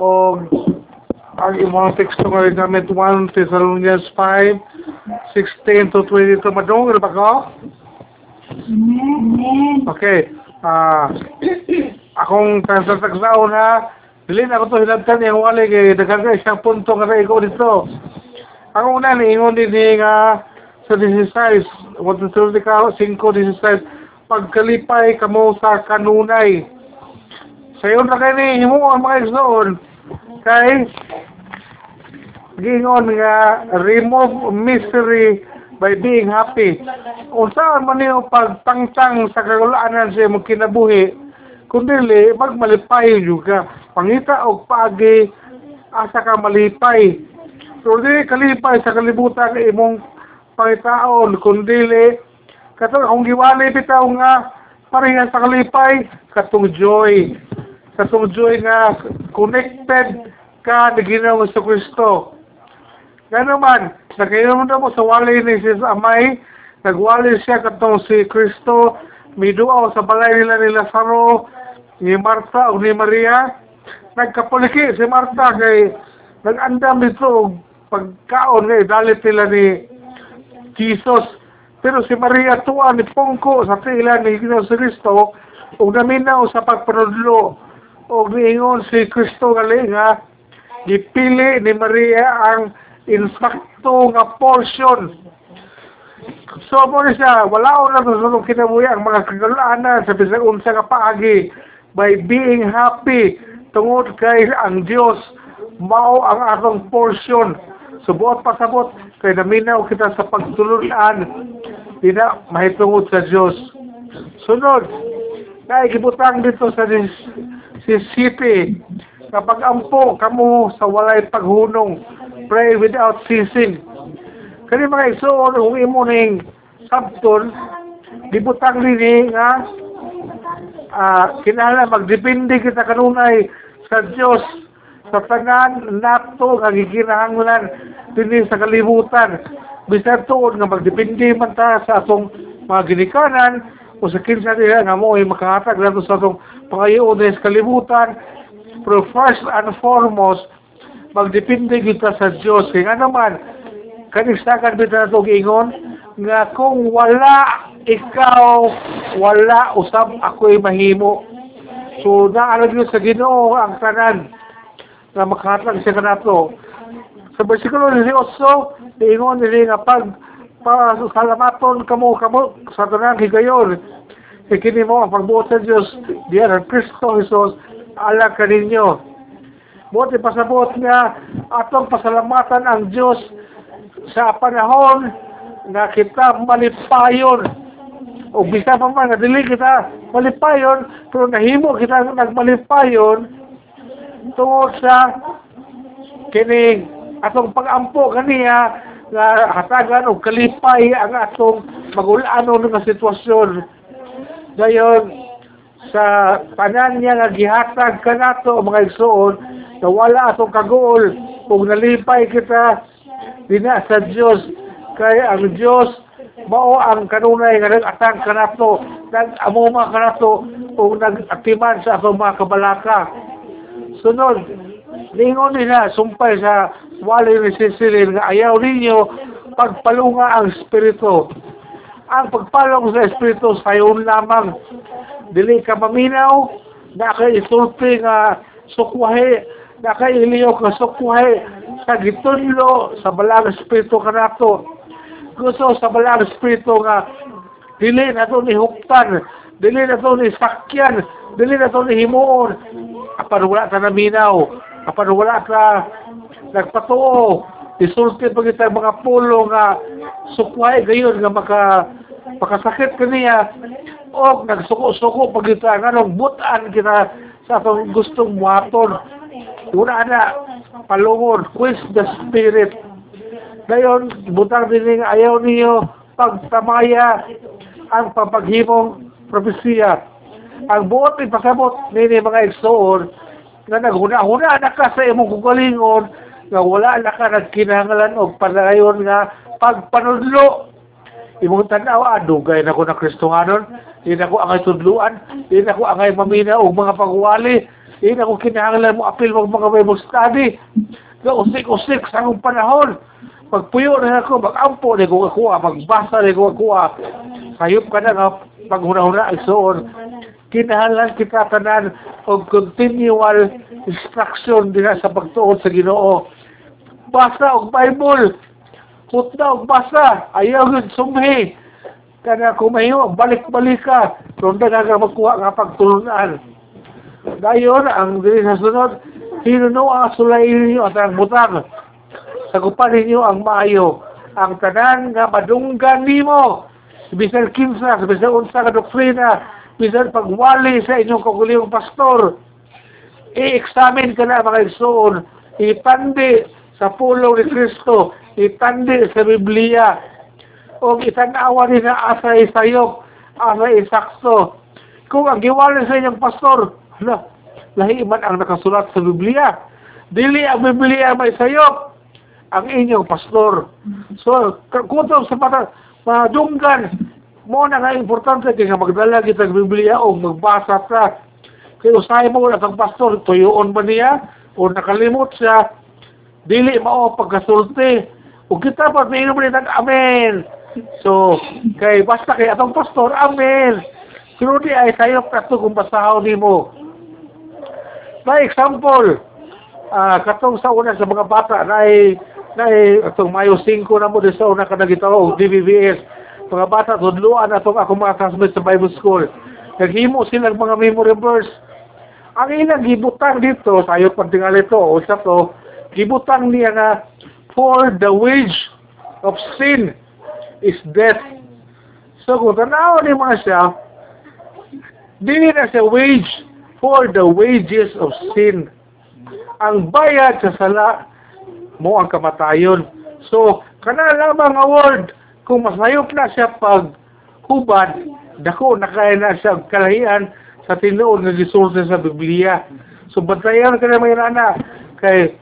o ang imong teksto nga gamit 1 Thessalonians 5 16 to 22 madong ba ko? Okay. Ah, akong kasasagsaw na dili na ako to hilabtan yung wali kay daghang ka isang punto nga sa ikaw dito. Ang una ni ingon din nga sa 16, what the ka 5 16 pagkalipay kamo sa kanunay. Sayon na kay ni himo ang mga igsoon kay gingon nga remove misery by being happy. Unsa man niyo pagtangtang sa kagulaanan sa imong kinabuhi, kundi magmalipay juga. Pangita og paagi asa ka malipay. So di kalipay sa kalibutan imong pangitaon kundi katong akong giwali bitaw nga parehas sa kalipay katong joy. Katong joy nga connected ka ni Ginoong sa Kristo. Gano'n man, nagkaroon mo sa wali ni Jesus Amay, nagwali siya katong si Kristo, miduaw sa balay nila ni Lazaro, ni Marta o ni Maria. Nagkapuliki si Marta kay nag-andam dito pagkaon kay dalit nila ni Jesus. Pero si Maria tuwa ni Pongko sa tila ni si Kristo, o naminaw sa pagpanudlo, o niingon si Kristo gali nga, gipili ni Maria ang insakto nga portion. So mo siya, wala ko na sulong kinabuhi ang mga kagalanan sa bisag unsa nga paagi by being happy tungod kay ang Dios mao ang atong portion. Subuot pasabot kay naminaw kita sa pagtulunan di na mahitungod sa Dios. Sunod, naikibutang dito sa si city kapag ampo kamo sa walay paghunong pray without ceasing. Kani mga igsoon kung imo ning sabton dibutang nini nga ah kinahanglan magdepende kita kanunay sa Dios sa tanan nato nga gikinahanglan dinhi sa kalibutan. Bisan tuod nga magdepende man ta sa atong mga ginikanan o sa kinsa nila nga mo ay makahatag nato sa atong pangayoon sa kalibutan pero first and foremost magdepende kita sa Dios kay nga naman kanisakan bita nato giingon nga kung wala ikaw wala usab ako'y mahimo. So naalam yun sa Ginoo ang tanan na makahatag siya kanato sa bersikulo 18 giingon nila nga pag pasalamaton kamo kamo sa tanan higayon. Ikini mo ang pagbuot sa Diyos diyan ang Kristo Jesus ala kaninyo Buti pasabot nga atong pasalamatan ang Diyos sa panahon nga kita malipayon. O bisa pa man dili kita malipayon pero nahimo kita nagmalipayon tungod sa kining atong pagampo kaniya nga hatagan og kalipay ang atong magulanon nga sitwasyon. Dayon sa tanan niya nga gihatag kanato mga igsoon na wala atong kagool kung nalipay kita dina sa Dios kay ang Dios mao ang kanunay nga nag-atang kanato nag-amuma kanato o nag-atiman sa atong mga kabalaka sunod lingon nila sumpay sa wali ni Cecilin nga ayaw ninyo pagpalunga ang espiritu. Ang pagpalong sa espiritu sayon lamang. Dili ka maminaw na kay isulti nga sukwahe na kay iliyo ka sukwahe sa gitunlo sa balang espiritu kanato gusto sa balang espiritu nga dili na to ni huktan dili na to ni sakyan dili na to ni himuon. Apan wala ta naminaw apan wala ta nagpatuo. Isulti pa kita mga pulo nga sukwahe gayon nga maka makasakit kaniya o nagsuko-suko pag kita nga butan kita sa atong gustong muhaton. Una na. Palungon. Quiz the spirit? Dayon butang din ayaw niyo pagtamaya ang papaghimong propesiya ang buot ni pasabot nini mga igsoon nga naghuna-huna na ka sa imong kugalingon nga wala na ka nagkinahanglan og padayon nga pagpanudlo imong tanaw adugay na ko na Kristohanon di na ko angay tudluan di na ko angay mamina og mga pagwali Iyon ako kinahanglan mo apil mag mga Bible study. Nga usik-usik sa akong panahon. Pagpuyo na ako, mag-ampo na ko akuha, magbasa na ko akuha. Sayop ka na nga, paghuna-huna ang suon. Kinahanglan kita tanan o continual instruction din sa pagtuon sa ginoo. Basa og Bible. Hutna og basa. Ayaw yun sumhi. Kana kumayo, balik-balik ka. Ronda na ka magkuha nga pagtulunan. Dayon, ang dili sa sunod, hinuno ang sulayin ninyo at ang butang. Sagupan ninyo ang maayo. Ang tanan nga madunggan nimo. Bisan kinsa, bisan unsa ka doktrina, bisan pagwali sa inyong kaguliyong pastor. I-examine ka na mga igsoon. Ipandi sa pulong ni Kristo. Ipandi sa Biblia. O itanawa rin na asa isayop, asa isakso. Kung ang giwali sa inyong pastor, hala, lahi man ang nakasulat sa Biblia. Dili ang Biblia may sayop ang inyong pastor. So, kutong sa mata, madunggan, mo na nga importante kaya magdala kita ng Biblia o magbasa ka. Kaya usahay mo na ang pastor, tuyoon ba niya? O nakalimot siya? Dili mao pagkasulti. O kita pa may inom nito, Amen. So, kay basta kay atong pastor, Amen. Pero di ay tayo kato kung basahaw ni mo. By example, ah katong sa una sa mga bata na ay na ay atong Mayo 5 na mo di sa una ka nagitaw og DBBS mga bata tudluan atong ako mga classmates sa Bible School naghimo silang mga memory verse ang ilang gibutang dito sayo pagtingali to o sa to gibutang niya nga for the wage of sin is death so kung tanaw ni mga siya dili na siya wage for the wages of sin ang bayad sa sala mo ang kamatayon. So, kana lamang nga word, kung masayop na siya pag hubad, dako na kaya na siya kalahian sa tinuod nga gisulti sa Biblia. So, bantayan ka na may nana, kay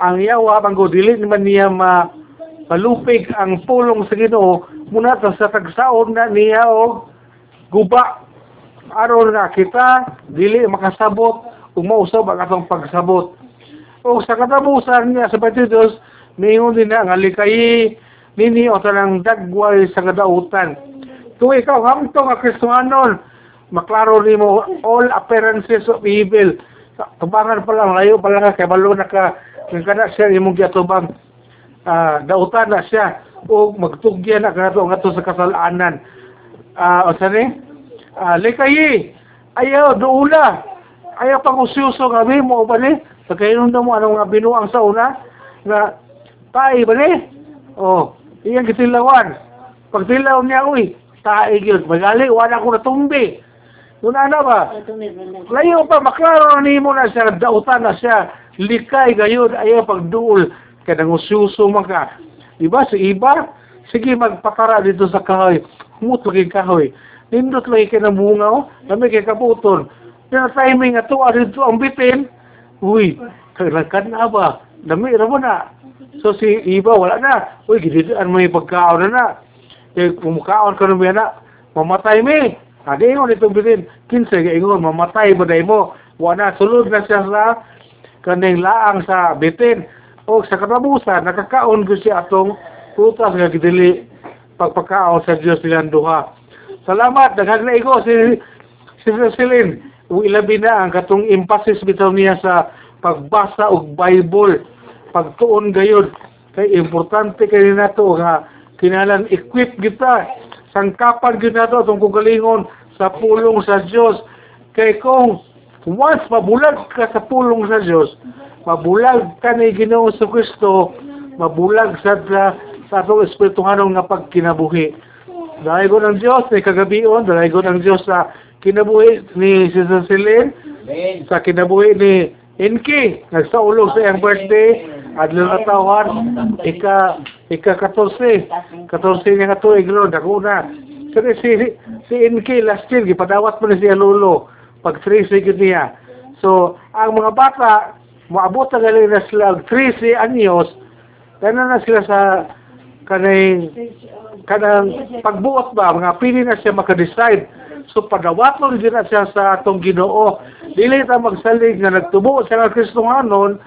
ang yawa, ang dili naman niya ma malupig ang pulong sa Ginoo. Muna sa tagsaon na niya og guba. Aron nga kita dili makasabot. Ug mausab ang atong pagsabot. O sa katapusan niya sa Patidos, mayroon din na ang alikay nini o tanang dagway sa kadautan. Kung ikaw hamtong nga Kristohanon, maklaro ni mo all appearances of evil. Tubangan pa lang, layo pa lang ka, kay balo na ka, kung kana siya imong giatubang uh, dautan na siya, o magtugyan na ka nga to sa kasalanan. Uh, o sani? Uh, likayi, ayaw, duula, ayaw pang usyuso kami mo ba ni? Pagkainom na mo anong nga binuang sa una, nga, tae ba ni? Oh, iyang kitilawan. Pag tilaw niya, uy, tae yun. Magali, wala ko natumbi. Doon na ba? Layo pa, maklaro na ni mo na siya, dautan na siya, likay gayon, ayaw pagduol, kaya nangususo man ka. Diba, sa iba, sige magpatara dito sa kahoy, humut lagi kahoy. Nindot lagi ka ng bunga, oh, dami kay kabuton. Yung timing nga to, dito ang bitin, Uy, kailangan na ba? Dami na mo na. So si iba, wala na. Uy, gididaan mo yung pagkaon na na. Eh, kumukaon ka naman na, mamatay mi. Adi ingon itong bitin. Kinsa ka ingon, mamatay ba mo? Wala sulod na siya sa kaning laang sa bitin. O sa katabusan, nakakaon ko siya atong putas nga gidili pagpakaon sa Diyos nilang duha. Salamat, daghag na iko si si Celine ilabi na ang katong emphasis bitaw niya sa pagbasa og Bible pagtuon gayud kay importante kay nato nga kinalan equip kita sangkapan gyud nato atong kugalingon sa pulong sa Dios kay kung once mabulag ka sa pulong sa Dios mabulag ka ni Ginoo sa Kristo mabulag sa sa atong espirituhanong nga pagkinabuhi dahil ko ng Diyos ni kagabion dahil ko ng Diyos sa kinabuhi ni Sister Celine, sa kinabuhi ni Inky, nagsaulog sa iyang birthday, at lalatawan, ika, ika 14, 14 niya nga tuig ron, ako na. Kasi si, si Inky last year, gipadawat mo na siya lolo, pag 3 sigid niya. So, ang mga bata, maabot na galing na sila 3 anyos, kaya na sila sa kanang kanang pagbuot ba, mga pili na siya makadecide So padawaton gyud na siya sa atong Ginoo. Dili ta magsalig nga nagtubo nga Kristohanon,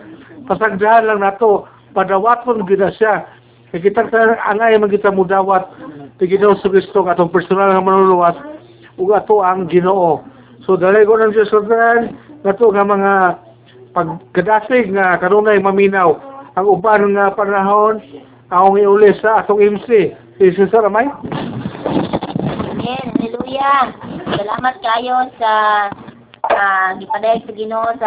pasagdahan lang nato padawaton gyud na siya. Kay kita angay man mudawat ti Ginoo sa Kristo atong personal nga manluluwas ug ato ang Ginoo. So dali ko ng Diyos sudran nato nga mga pagkadasig nga kanunay maminaw ang uban nga panahon akong iuli sa atong MC. Si Cesar Amay? Amen. Hallelujah. Salamat kayo sa uh, gipadayag sa Ginoo sa